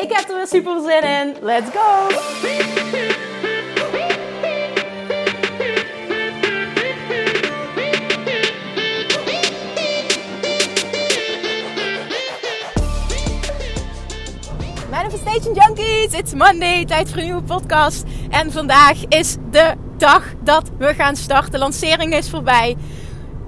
Ik heb er weer super zin in. Let's go! Manifestation Junkies, it's Monday, tijd voor een nieuwe podcast. En vandaag is de dag dat we gaan starten. De lancering is voorbij.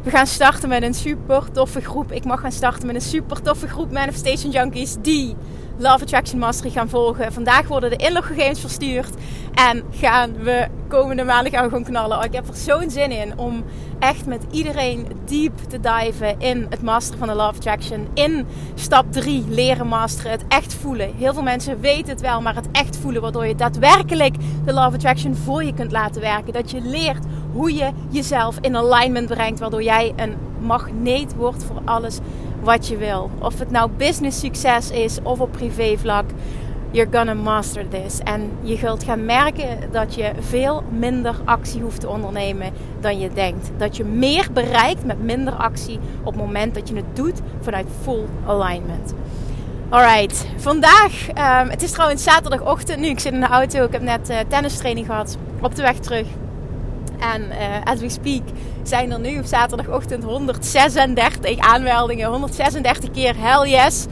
We gaan starten met een super toffe groep. Ik mag gaan starten met een super toffe groep Manifestation Junkies die Love Attraction Mastery gaan volgen. Vandaag worden de inloggegevens verstuurd. En gaan we komende maanden gaan gewoon knallen. Oh, ik heb er zo'n zin in om echt met iedereen diep te diven in het masteren van de Love Attraction. In stap 3 leren masteren. Het echt voelen. Heel veel mensen weten het wel, maar het echt voelen. Waardoor je daadwerkelijk de Love Attraction voor je kunt laten werken. Dat je leert hoe je jezelf in alignment brengt. Waardoor jij een magneet wordt voor alles wat je wil. Of het nou business succes is of op privé vlak. You're gonna master this. En je zult gaan merken dat je veel minder actie hoeft te ondernemen dan je denkt. Dat je meer bereikt met minder actie op het moment dat je het doet vanuit full alignment. Alright, vandaag, um, het is trouwens zaterdagochtend nu. Ik zit in de auto, ik heb net uh, tennistraining gehad op de weg terug. En uh, as we speak zijn er nu op zaterdagochtend 136 aanmeldingen. 136 keer hell yes.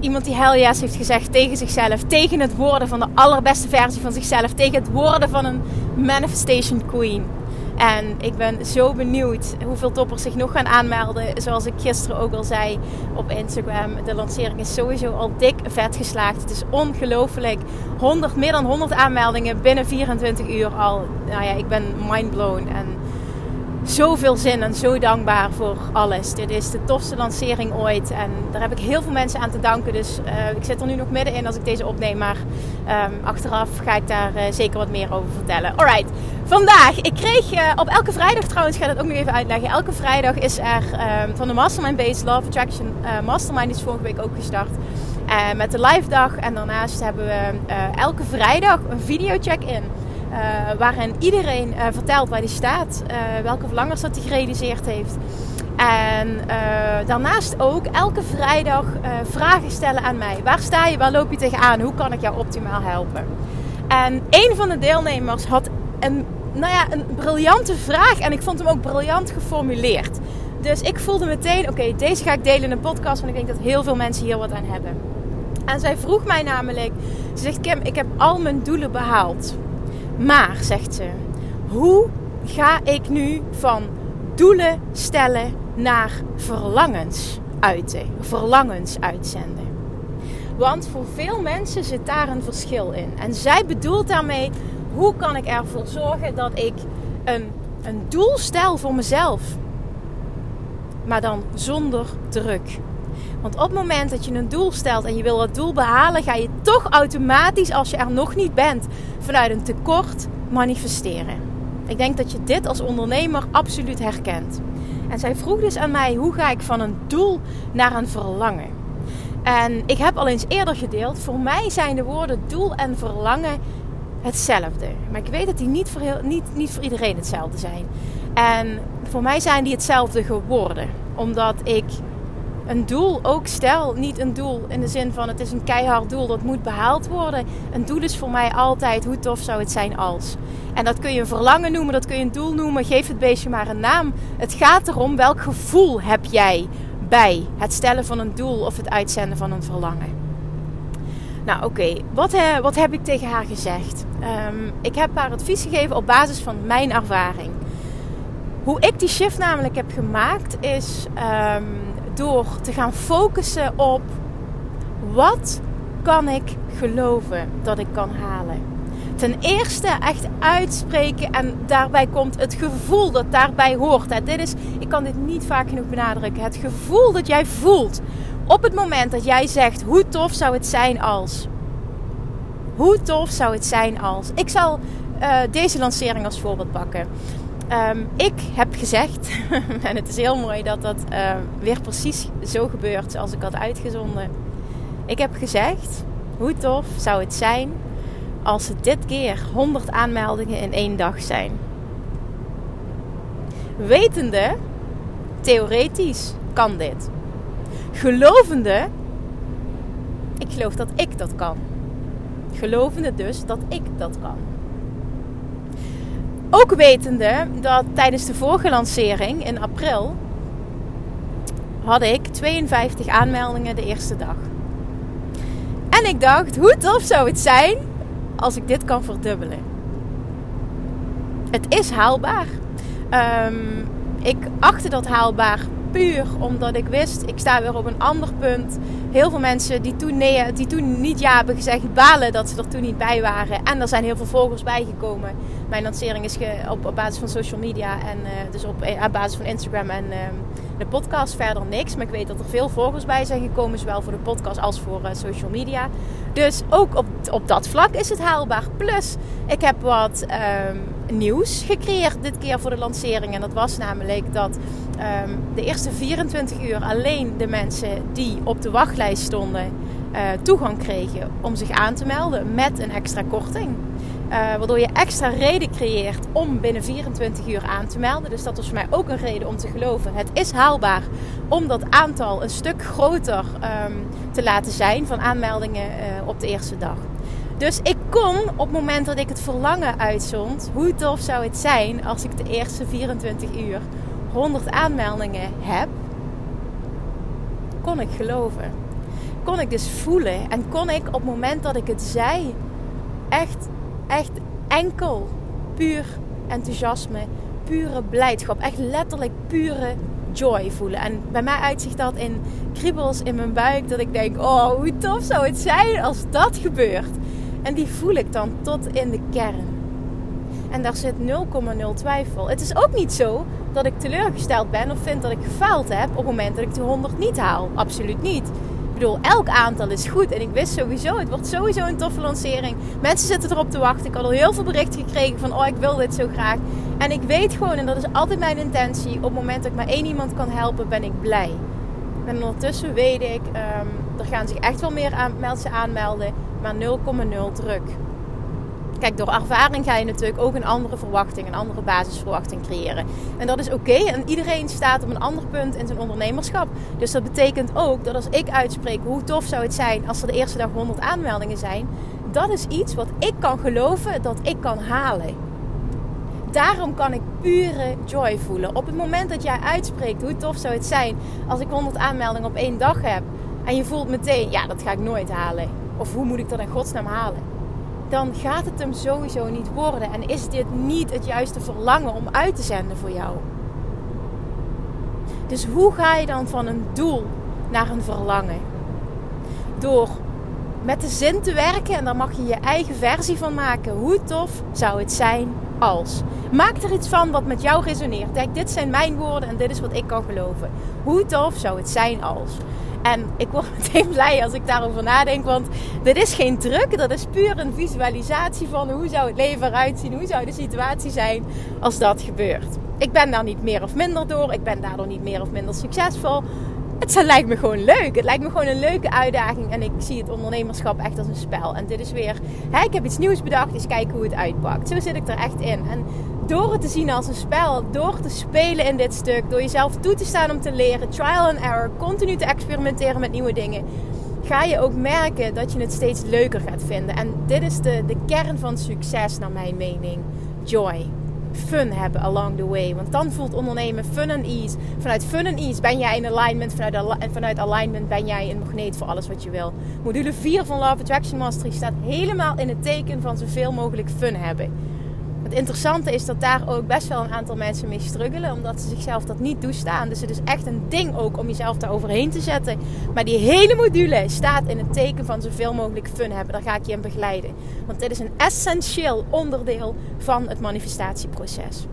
Iemand die hell yes heeft gezegd tegen zichzelf. Tegen het worden van de allerbeste versie van zichzelf. Tegen het worden van een manifestation queen. En ik ben zo benieuwd hoeveel toppers zich nog gaan aanmelden. Zoals ik gisteren ook al zei op Instagram. De lancering is sowieso al dik vet geslaagd. Het is ongelooflijk. 100, meer dan 100 aanmeldingen binnen 24 uur al. Nou ja, ik ben mindblown. En zoveel zin en zo dankbaar voor alles. Dit is de tofste lancering ooit. En daar heb ik heel veel mensen aan te danken. Dus uh, ik zit er nu nog middenin als ik deze opneem. Maar um, achteraf ga ik daar uh, zeker wat meer over vertellen. Alright, vandaag. Ik kreeg uh, op elke vrijdag trouwens, ga dat ook nog even uitleggen. Elke vrijdag is er um, van de Mastermind Base Love Attraction Mastermind is vorige week ook gestart. met de live dag. En daarnaast hebben we elke vrijdag een video check-in. Uh, waarin iedereen uh, vertelt waar hij staat, uh, welke verlangers dat hij gerealiseerd heeft. En daarnaast ook elke vrijdag vragen stellen aan mij. Waar sta je? Waar loop je tegenaan? Hoe kan ik jou optimaal helpen? En een van de deelnemers had een, nou ja, een briljante vraag en ik vond hem ook briljant geformuleerd. Dus ik voelde meteen, oké, deze ga ik delen in een podcast, want ik denk dat heel veel mensen hier wat aan hebben. En zij vroeg mij namelijk, ze zegt Kim, ik heb al mijn doelen behaald. Maar, zegt ze, hoe ga ik nu van doelen stellen naar verlangens uiten, verlangens uitzenden? Want voor veel mensen zit daar een verschil in. En zij bedoelt daarmee, hoe kan ik ervoor zorgen dat ik een, een doel stel voor mezelf, maar dan zonder druk. Want op het moment dat je een doel stelt en je wil dat doel behalen, ga je toch automatisch, als je er nog niet bent, vanuit een tekort manifesteren. Ik denk dat je dit als ondernemer absoluut herkent. En zij vroeg dus aan mij: hoe ga ik van een doel naar een verlangen? En ik heb al eens eerder gedeeld: voor mij zijn de woorden doel en verlangen hetzelfde. Maar ik weet dat die niet voor, heel, niet, niet voor iedereen hetzelfde zijn. En voor mij zijn die hetzelfde geworden. Omdat ik een doel ook stel. Niet een doel in de zin van het is een keihard doel dat moet behaald worden. Een doel is voor mij altijd hoe tof zou het zijn als. En dat kun je een verlangen noemen, dat kun je een doel noemen. Geef het beestje maar een naam. Het gaat erom welk gevoel heb jij bij het stellen van een doel of het uitzenden van een verlangen. Nou oké, wat, wat heb ik tegen haar gezegd? Um, ik heb haar advies gegeven op basis van mijn ervaring. Hoe ik die shift namelijk heb gemaakt is um, door te gaan focussen op wat kan ik geloven dat ik kan halen. Ten eerste echt uitspreken en daarbij komt het gevoel dat daarbij hoort. Dit is, ik kan dit niet vaak genoeg benadrukken. Het gevoel dat jij voelt op het moment dat jij zegt hoe tof zou het zijn als. Hoe tof zou het zijn als. Ik zal uh, deze lancering als voorbeeld pakken. Um, ik heb gezegd, en het is heel mooi dat dat uh, weer precies zo gebeurt zoals ik had uitgezonden. Ik heb gezegd, hoe tof zou het zijn als het dit keer 100 aanmeldingen in één dag zijn. Wetende, theoretisch kan dit. Gelovende, ik geloof dat ik dat kan. Gelovende dus dat ik dat kan. Ook wetende dat tijdens de vorige lancering in april had ik 52 aanmeldingen de eerste dag. En ik dacht, hoe tof zou het zijn als ik dit kan verdubbelen? Het is haalbaar. Um, ik achtte dat haalbaar puur omdat ik wist, ik sta weer op een ander punt. Heel veel mensen die toen, nee, die toen niet ja hebben gezegd, balen dat ze er toen niet bij waren. En er zijn heel veel volgers bijgekomen. Mijn lancering is op, op basis van social media en uh, dus op, eh, op basis van Instagram en uh, de podcast verder niks. Maar ik weet dat er veel volgers bij zijn gekomen, zowel voor de podcast als voor uh, social media. Dus ook op, op dat vlak is het haalbaar. Plus, ik heb wat um, nieuws gecreëerd dit keer voor de lancering. En dat was namelijk dat um, de eerste 24 uur alleen de mensen die op de wachtlijst stonden uh, toegang kregen om zich aan te melden met een extra korting. Uh, waardoor je extra reden creëert om binnen 24 uur aan te melden. Dus dat was voor mij ook een reden om te geloven. Het is haalbaar om dat aantal een stuk groter um, te laten zijn van aanmeldingen uh, op de eerste dag. Dus ik kon op het moment dat ik het verlangen uitzond, hoe tof zou het zijn als ik de eerste 24 uur 100 aanmeldingen heb, kon ik geloven. Kon ik dus voelen en kon ik op het moment dat ik het zei, echt, echt enkel puur enthousiasme, pure blijdschap, echt letterlijk pure joy voelen. En bij mij uitzicht dat in kriebels in mijn buik, dat ik denk: oh, hoe tof zou het zijn als dat gebeurt. En die voel ik dan tot in de kern. En daar zit 0,0 twijfel. Het is ook niet zo dat ik teleurgesteld ben of vind dat ik gefaald heb op het moment dat ik de 100 niet haal. Absoluut niet. Ik bedoel, elk aantal is goed. En ik wist sowieso, het wordt sowieso een toffe lancering. Mensen zitten erop te wachten. Ik had al heel veel berichten gekregen van, oh, ik wil dit zo graag. En ik weet gewoon, en dat is altijd mijn intentie, op het moment dat ik maar één iemand kan helpen, ben ik blij. En ondertussen weet ik, um, er gaan zich echt wel meer aan, mensen aanmelden, maar 0,0 druk. Kijk, door ervaring ga je natuurlijk ook een andere verwachting, een andere basisverwachting creëren. En dat is oké. En iedereen staat op een ander punt in zijn ondernemerschap. Dus dat betekent ook dat als ik uitspreek hoe tof zou het zijn als er de eerste dag 100 aanmeldingen zijn, dat is iets wat ik kan geloven dat ik kan halen. Daarom kan ik pure joy voelen. Op het moment dat jij uitspreekt hoe tof zou het zijn als ik 100 aanmeldingen op één dag heb en je voelt meteen, ja, dat ga ik nooit halen. Of hoe moet ik dat in godsnaam halen? Dan gaat het hem sowieso niet worden. En is dit niet het juiste verlangen om uit te zenden voor jou? Dus hoe ga je dan van een doel naar een verlangen? Door met de zin te werken en daar mag je je eigen versie van maken. Hoe tof zou het zijn als? Maak er iets van wat met jou resoneert. Kijk, dit zijn mijn woorden en dit is wat ik kan geloven. Hoe tof zou het zijn als? En ik word meteen blij als ik daarover nadenk. Want dit is geen druk. Dat is puur een visualisatie van hoe zou het leven eruit zien. Hoe zou de situatie zijn als dat gebeurt. Ik ben daar niet meer of minder door. Ik ben daardoor niet meer of minder succesvol. Het lijkt me gewoon leuk. Het lijkt me gewoon een leuke uitdaging. En ik zie het ondernemerschap echt als een spel. En dit is weer, hè, ik heb iets nieuws bedacht. Eens kijken hoe het uitpakt. Zo zit ik er echt in. En door het te zien als een spel, door te spelen in dit stuk, door jezelf toe te staan om te leren, trial and error, continu te experimenteren met nieuwe dingen, ga je ook merken dat je het steeds leuker gaat vinden. En dit is de, de kern van succes, naar mijn mening: joy. Fun hebben along the way. Want dan voelt ondernemen fun and ease. Vanuit fun and ease ben jij in alignment. Vanuit, en vanuit alignment ben jij een magneet voor alles wat je wil. Module 4 van Love Attraction Mastery staat helemaal in het teken van zoveel mogelijk fun hebben. Het interessante is dat daar ook best wel een aantal mensen mee struggelen, omdat ze zichzelf dat niet toestaan. Dus het is echt een ding ook om jezelf daar overheen te zetten. Maar die hele module staat in het teken van zoveel mogelijk fun hebben. Daar ga ik je in begeleiden. Want dit is een essentieel onderdeel van het manifestatieproces.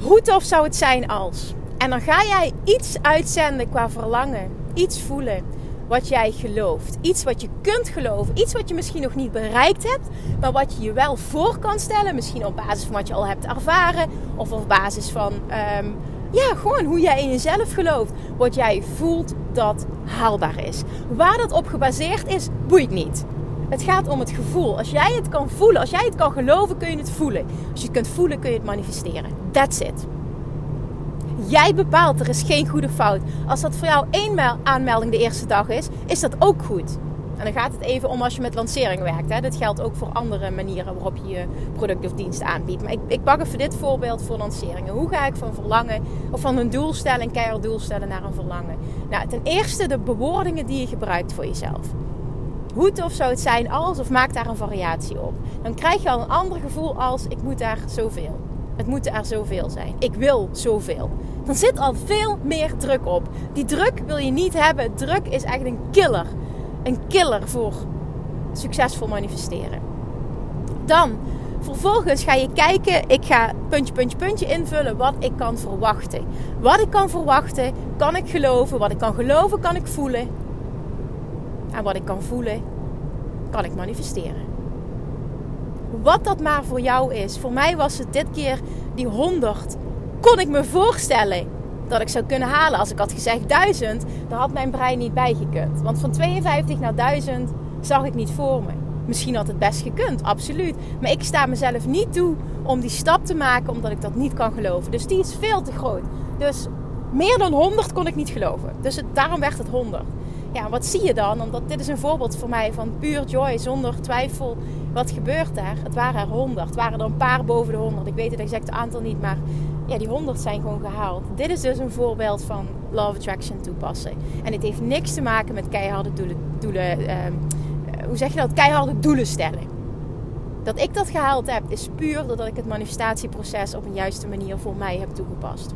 Hoe tof zou het zijn als? En dan ga jij iets uitzenden qua verlangen, iets voelen wat jij gelooft. Iets wat je kunt geloven. Iets wat je misschien nog niet bereikt hebt, maar wat je je wel voor kan stellen. Misschien op basis van wat je al hebt ervaren, of op basis van ehm, ja, gewoon hoe jij in jezelf gelooft. Wat jij voelt dat haalbaar is. Waar dat op gebaseerd is, boeit niet. Het gaat om het gevoel. Als jij het kan voelen, als jij het kan geloven, kun je het voelen. Als je het kunt voelen, kun je het manifesteren. That's it. Jij bepaalt, er is geen goede fout. Als dat voor jou één aanmelding de eerste dag is, is dat ook goed. En dan gaat het even om als je met lancering werkt. Hè. Dit geldt ook voor andere manieren waarop je je product of dienst aanbiedt. Maar ik, ik pak even dit voorbeeld voor lanceringen. Hoe ga ik van verlangen of van een doelstelling, keihard doelstellen naar een verlangen? Nou, ten eerste de bewoordingen die je gebruikt voor jezelf. Hoe tof zou het zijn als, of maak daar een variatie op. Dan krijg je al een ander gevoel als ik moet daar zoveel. Het moeten er zoveel zijn. Ik wil zoveel. Dan zit al veel meer druk op. Die druk wil je niet hebben. Druk is echt een killer. Een killer voor succesvol manifesteren. Dan, vervolgens ga je kijken. Ik ga puntje, puntje, puntje invullen wat ik kan verwachten. Wat ik kan verwachten, kan ik geloven. Wat ik kan geloven, kan ik voelen. En wat ik kan voelen, kan ik manifesteren. Wat dat maar voor jou is. Voor mij was het dit keer die 100. Kon ik me voorstellen dat ik zou kunnen halen. Als ik had gezegd 1000, dan had mijn brein niet bijgekund. Want van 52 naar 1000 zag ik niet voor me. Misschien had het best gekund, absoluut. Maar ik sta mezelf niet toe om die stap te maken omdat ik dat niet kan geloven. Dus die is veel te groot. Dus meer dan 100 kon ik niet geloven. Dus het, daarom werd het 100 ja, wat zie je dan? Omdat dit is een voorbeeld voor mij van puur joy, zonder twijfel. Wat gebeurt daar? Het waren er 100. Het waren er een paar boven de 100. Ik weet het exacte aantal niet, maar ja, die 100 zijn gewoon gehaald. Dit is dus een voorbeeld van Law of Attraction toepassen. En het heeft niks te maken met keiharde doelen. doelen ehm, eh, hoe zeg je dat? Keiharde doelen stellen. Dat ik dat gehaald heb, is puur doordat ik het manifestatieproces op een juiste manier voor mij heb toegepast.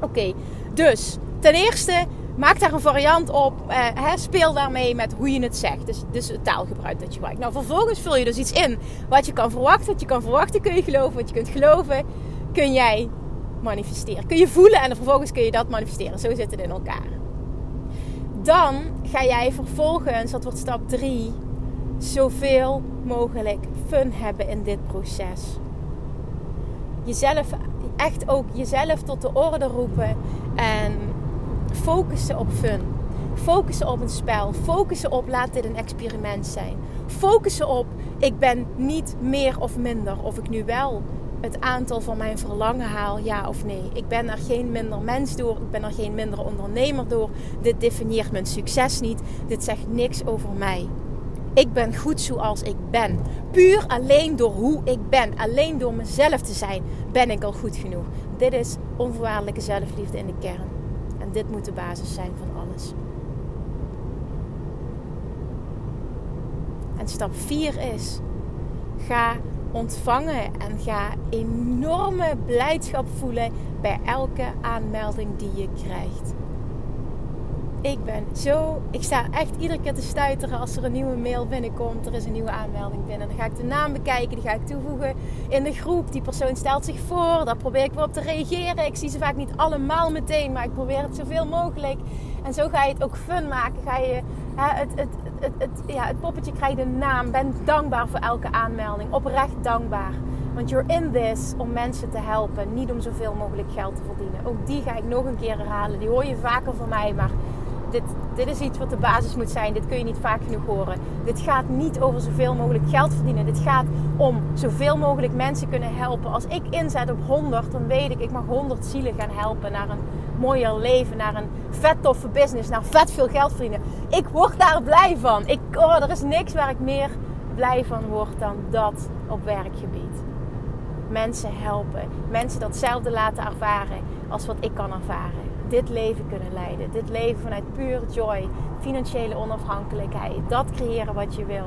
Oké, dus ten eerste maak daar een variant op. Hè, speel daarmee met hoe je het zegt. Dus, dus het taalgebruik dat je gebruikt. Nou, vervolgens vul je dus iets in wat je kan verwachten. Wat je kan verwachten kun je geloven. Wat je kunt geloven kun jij manifesteren. Kun je voelen en vervolgens kun je dat manifesteren. Zo zit het in elkaar. Dan ga jij vervolgens, dat wordt stap 3, zoveel mogelijk fun hebben in dit proces. Jezelf, echt ook jezelf tot de orde roepen en focussen op fun. Focussen op een spel. Focussen op laat dit een experiment zijn. Focussen op ik ben niet meer of minder. Of ik nu wel het aantal van mijn verlangen haal, ja of nee. Ik ben er geen minder mens door. Ik ben er geen minder ondernemer door. Dit definieert mijn succes niet. Dit zegt niks over mij. Ik ben goed zoals ik ben. Puur alleen door hoe ik ben. Alleen door mezelf te zijn ben ik al goed genoeg. Dit is onvoorwaardelijke zelfliefde in de kern. En dit moet de basis zijn van alles. En stap 4 is: ga ontvangen en ga enorme blijdschap voelen bij elke aanmelding die je krijgt. Ik ben zo. Ik sta echt iedere keer te stuiteren als er een nieuwe mail binnenkomt. Er is een nieuwe aanmelding binnen. Dan ga ik de naam bekijken, die ga ik toevoegen in de groep. Die persoon stelt zich voor. Daar probeer ik wel op te reageren. Ik zie ze vaak niet allemaal meteen, maar ik probeer het zoveel mogelijk. En zo ga je het ook fun maken. Ga je het, het, het, ja, het poppetje krijgt een naam. Ben dankbaar voor elke aanmelding. Oprecht dankbaar. Want you're in this om mensen te helpen, niet om zoveel mogelijk geld te verdienen. Ook die ga ik nog een keer herhalen. Die hoor je vaker van mij, maar dit, dit is iets wat de basis moet zijn. Dit kun je niet vaak genoeg horen. Dit gaat niet over zoveel mogelijk geld verdienen. Dit gaat om zoveel mogelijk mensen kunnen helpen. Als ik inzet op 100, dan weet ik, ik mag 100 zielen gaan helpen naar een mooier leven, naar een vet toffe business, naar vet veel geld verdienen. Ik word daar blij van. Ik, oh, er is niks waar ik meer blij van word dan dat op werkgebied. Mensen helpen, mensen datzelfde laten ervaren als wat ik kan ervaren dit leven kunnen leiden. Dit leven vanuit pure joy, financiële onafhankelijkheid. Dat creëren wat je wil.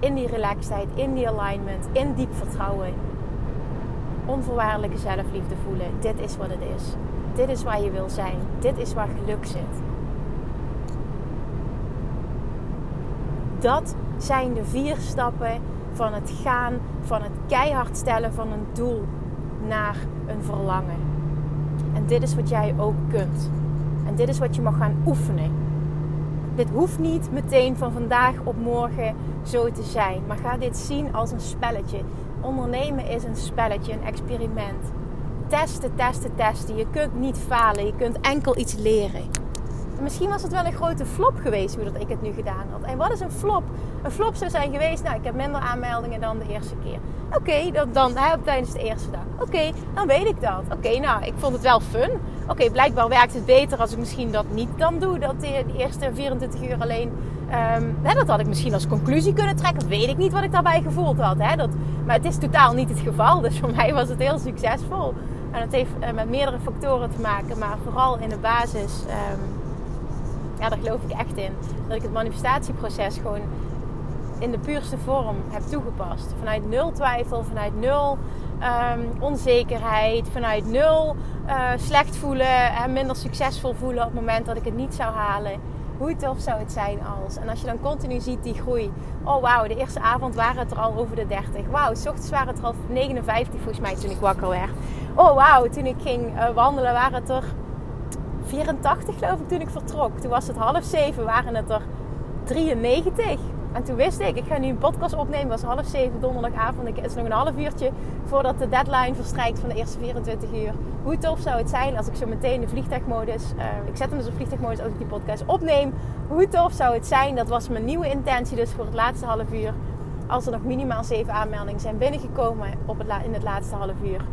In die relaxedheid, in die alignment, in diep vertrouwen. Onvoorwaardelijke zelfliefde voelen. Dit is wat het is. Dit is waar je wil zijn. Dit is waar geluk zit. Dat zijn de vier stappen van het gaan, van het keihard stellen van een doel naar een verlangen. En dit is wat jij ook kunt. En dit is wat je mag gaan oefenen. dit hoeft niet meteen van vandaag op morgen zo te zijn. Maar ga dit zien als een spelletje. Ondernemen is een spelletje, een experiment. Testen, testen, testen. Je kunt niet falen. Je kunt enkel iets leren misschien was het wel een grote flop geweest hoe dat ik het nu gedaan had. En wat is een flop? Een flop zou zijn geweest, nou ik heb minder aanmeldingen dan de eerste keer. Oké, dan, dan hè, tijdens de eerste dag. Oké, dan weet ik dat. Oké, nou ik vond het wel fun. Oké, blijkbaar werkt het beter als ik misschien dat niet dan doe. Dat de, de eerste 24 uur alleen. Ehm, hè, dat had ik misschien als conclusie kunnen trekken. Weet ik niet wat ik daarbij gevoeld had. Hè? Dat, maar het is totaal niet het geval. Dus voor mij was het heel succesvol. En dat heeft uh, met meerdere factoren te maken. Maar vooral in de basis. Ehm, ja, daar geloof ik echt in. Dat ik het manifestatieproces gewoon in de puurste vorm heb toegepast. Vanuit nul twijfel, vanuit nul ehm, onzekerheid, vanuit nul uh, slecht voelen en minder succesvol voelen op het moment dat ik het niet zou halen. Hoe tof zou het zijn als. En als je dan continu ziet die groei. Oh wauw, de eerste avond waren het er al over de 30. Wauw, s ochtends waren het er al 59 volgens mij toen ik wakker werd. Oh wauw, toen ik ging uh, wandelen waren het er 84 geloof ik toen ik vertrok. Toen was het half zeven, waren het er 93. En toen wist ik, ik ga nu een podcast opnemen. Het was half zeven donderdagavond. Het is nog een half uurtje voordat de deadline verstrijkt van de eerste 24 uur. Hoe tof zou het zijn als ik zo meteen de vliegtuigmodus... Uh, ik zet hem dus op vliegtuigmodus als ik die podcast opneem. Hoe tof zou het zijn, dat was mijn nieuwe intentie dus voor het laatste half uur. Als er nog minimaal zeven aanmeldingen zijn binnengekomen op het in het laatste half uur.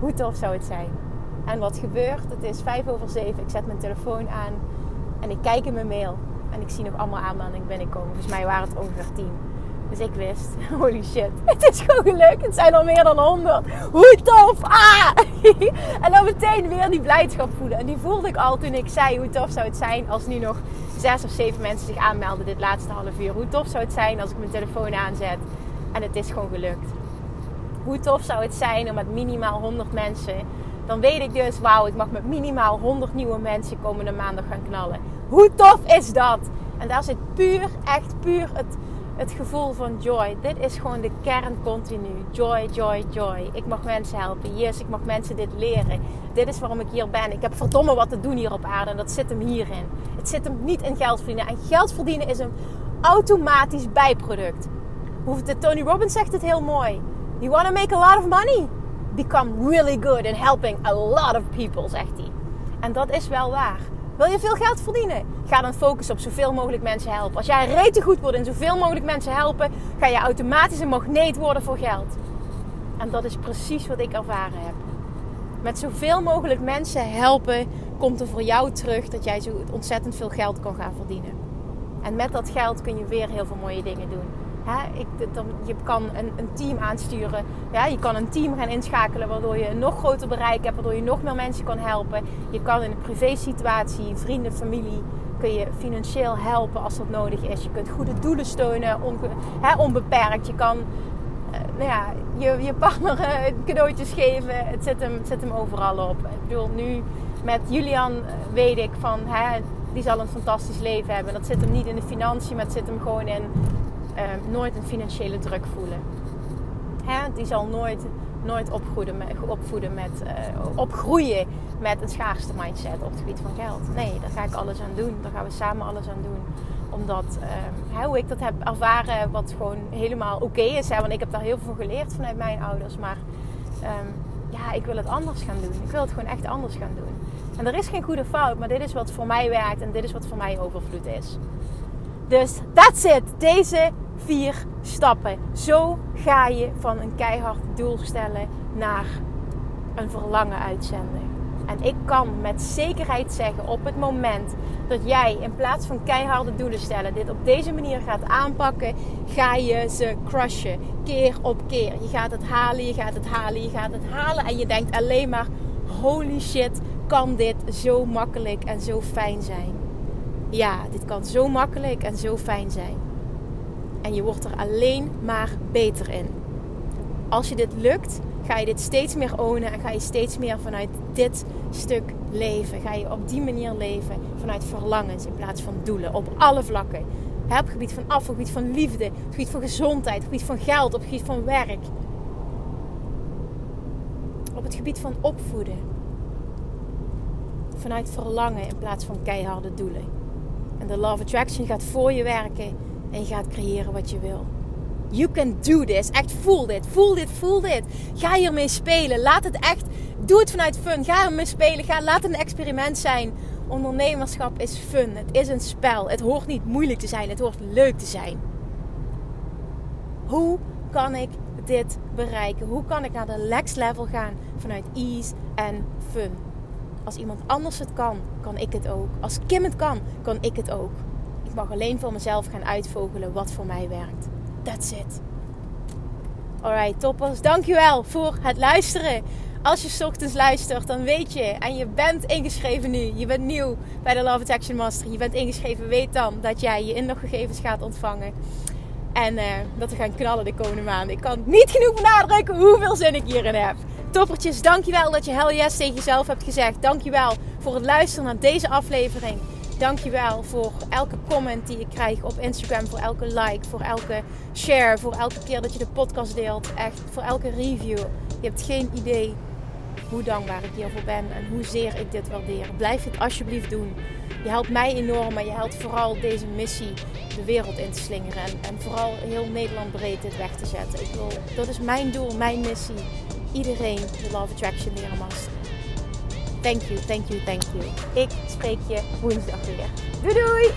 Hoe tof zou het zijn? En wat gebeurt? Het is vijf over zeven. Ik zet mijn telefoon aan en ik kijk in mijn mail. En ik zie nog allemaal aanmeldingen binnenkomen. Volgens mij waren het ongeveer tien. Dus ik wist, holy shit, het is gewoon gelukt. Het zijn al meer dan honderd. Hoe tof! Ah! en dan meteen weer die blijdschap voelen. En die voelde ik al toen ik zei, hoe tof zou het zijn als nu nog zes of zeven mensen zich aanmelden dit laatste half uur. Hoe tof zou het zijn als ik mijn telefoon aanzet en het is gewoon gelukt. Hoe tof zou het zijn om met minimaal 100 mensen dan weet ik dus, wauw, ik mag met minimaal 100 nieuwe mensen komende maandag gaan knallen. Hoe tof is dat? En daar zit puur, echt puur het, het gevoel van joy. Dit is gewoon de kern continu. Joy, joy, joy. Ik mag mensen helpen. Yes, ik mag mensen dit leren. Dit is waarom ik hier ben. Ik heb verdomme wat te doen hier op aarde. En dat zit hem hierin. Het zit hem niet in geld verdienen. En geld verdienen is een automatisch bijproduct. Tony Robbins zegt het heel mooi. You want to make a lot of money? become really good in helping a lot of people, zegt hij. En dat is wel waar. Wil je veel geld verdienen? Ga dan focussen op zoveel mogelijk mensen helpen. Als jij rete goed wordt in zoveel mogelijk mensen helpen, ga je automatisch een magneet worden voor geld. En dat is precies wat ik ervaren heb. Met zoveel mogelijk mensen helpen, komt er voor jou terug dat jij zo ontzettend veel geld kan gaan verdienen. En met dat geld kun je weer heel veel mooie dingen doen. Ik, dan, je kan een, een, team aansturen. Ja, je kan een team gaan inschakelen waardoor je een nog groter bereik hebt, waardoor je nog meer mensen kan helpen. Je kan in een privé situatie, vrienden, familie, kun je financieel helpen als dat nodig is. Je kunt goede doelen steunen, onbeperkt. Je kan uh, nou ja, je, je partner uh, cadeautjes geven. Het zit, hem, het zit hem overal op. Ik bedoel, nu met Julian eh, weet ik van die zal een fantastisch leven hebben. Dat zit hem niet in de financiën, maar het zit hem gewoon in ehm, nooit een financiële druk voelen. Hè? Die zal nooit, nooit opvoeden met, opvoeden met, uh, opgroeien met een schaarste mindset op het gebied van geld. Nee, daar ga ik alles aan doen. Daar gaan we samen alles aan doen. Omdat uh, hoe ik dat heb ervaren, wat gewoon helemaal oké is. Hè? Want ik heb daar heel veel geleerd vanuit mijn ouders. Maar um, ja, ik wil het anders gaan doen. Ik wil het gewoon echt anders gaan doen. En er is geen goede fout, maar dit is wat voor mij werkt en dit is wat voor mij overvloed is. Dus that's it. Deze vier stappen. Zo ga je van een keihard doel stellen naar een verlangen uitzenden. En ik kan met zekerheid zeggen op het moment dat jij in plaats van keiharde doelen stellen dit op deze manier gaat aanpakken, ga je ze crushen. Keer op keer. Je gaat het halen, je gaat het halen, je gaat het halen. En je denkt alleen maar: holy shit, kan dit zo makkelijk en zo fijn zijn? Ja, dit kan zo makkelijk en zo fijn zijn. En je wordt er alleen maar beter in. Als je dit lukt, ga je dit steeds meer ownen en ga je steeds meer vanuit dit stuk leven. Ga je op die manier leven vanuit verlangens in plaats van doelen op alle vlakken. Op gebied van af, op gebied van liefde, op gebied van gezondheid, op gebied van geld, op gebied van werk. Op het gebied van opvoeden. Vanuit verlangen in plaats van keiharde doelen. En de Love Attraction gaat voor je werken en je gaat creëren wat je wil. You can do this. Echt voel dit. Voel dit. Voel dit. Ga hiermee spelen. Laat het echt. Doe het vanuit fun. Ga ermee spelen. Ga, laat het een experiment zijn. Ondernemerschap is fun. Het is een spel. Het hoort niet moeilijk te zijn. Het hoort leuk te zijn. Hoe kan ik dit bereiken? Hoe kan ik naar de next level gaan vanuit ease en fun? Als iemand anders het kan, kan ik het ook. Als Kim het kan, kan ik het ook. Ik mag alleen voor mezelf gaan uitvogelen wat voor mij werkt. That's it. Alright, toppers. Dankjewel voor het luisteren. Als je ochtends luistert, dan weet je en je bent ingeschreven nu. Je bent nieuw bij de Love Action Master. Je bent ingeschreven. Weet dan dat jij je inloggegevens gaat ontvangen. En uh, dat we gaan knallen de komende maanden. Ik kan niet genoeg benadrukken hoeveel zin ik hierin heb. Toppertjes, dankjewel dat je hell yes tegen jezelf hebt gezegd. Dankjewel voor het luisteren naar deze aflevering. Dankjewel voor elke comment die ik krijg op Instagram. Voor elke like, voor elke share. Voor elke keer dat je de podcast deelt. Echt, voor elke review. Je hebt geen idee hoe dankbaar ik hiervoor ben. En hoezeer ik dit waardeer. Blijf het alsjeblieft doen. Je helpt mij enorm. Maar je helpt vooral deze missie de wereld in te slingeren. En, en vooral heel Nederland breed dit weg te zetten. Ik wil, dat is mijn doel, mijn missie. Iedereen de Love Attraction leren masteren. Thank you, thank you, thank you. Ik spreek je woensdag weer. Doei doei!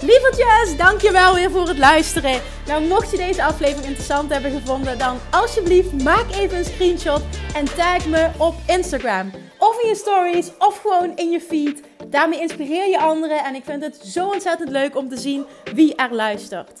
Lievertjes, dankjewel weer voor het luisteren. Nou, mocht je deze aflevering interessant hebben gevonden, dan alsjeblieft maak even een screenshot en tag me op Instagram. Of in je stories, of gewoon in je feed. Daarmee inspireer je anderen en ik vind het zo ontzettend leuk om te zien wie er luistert.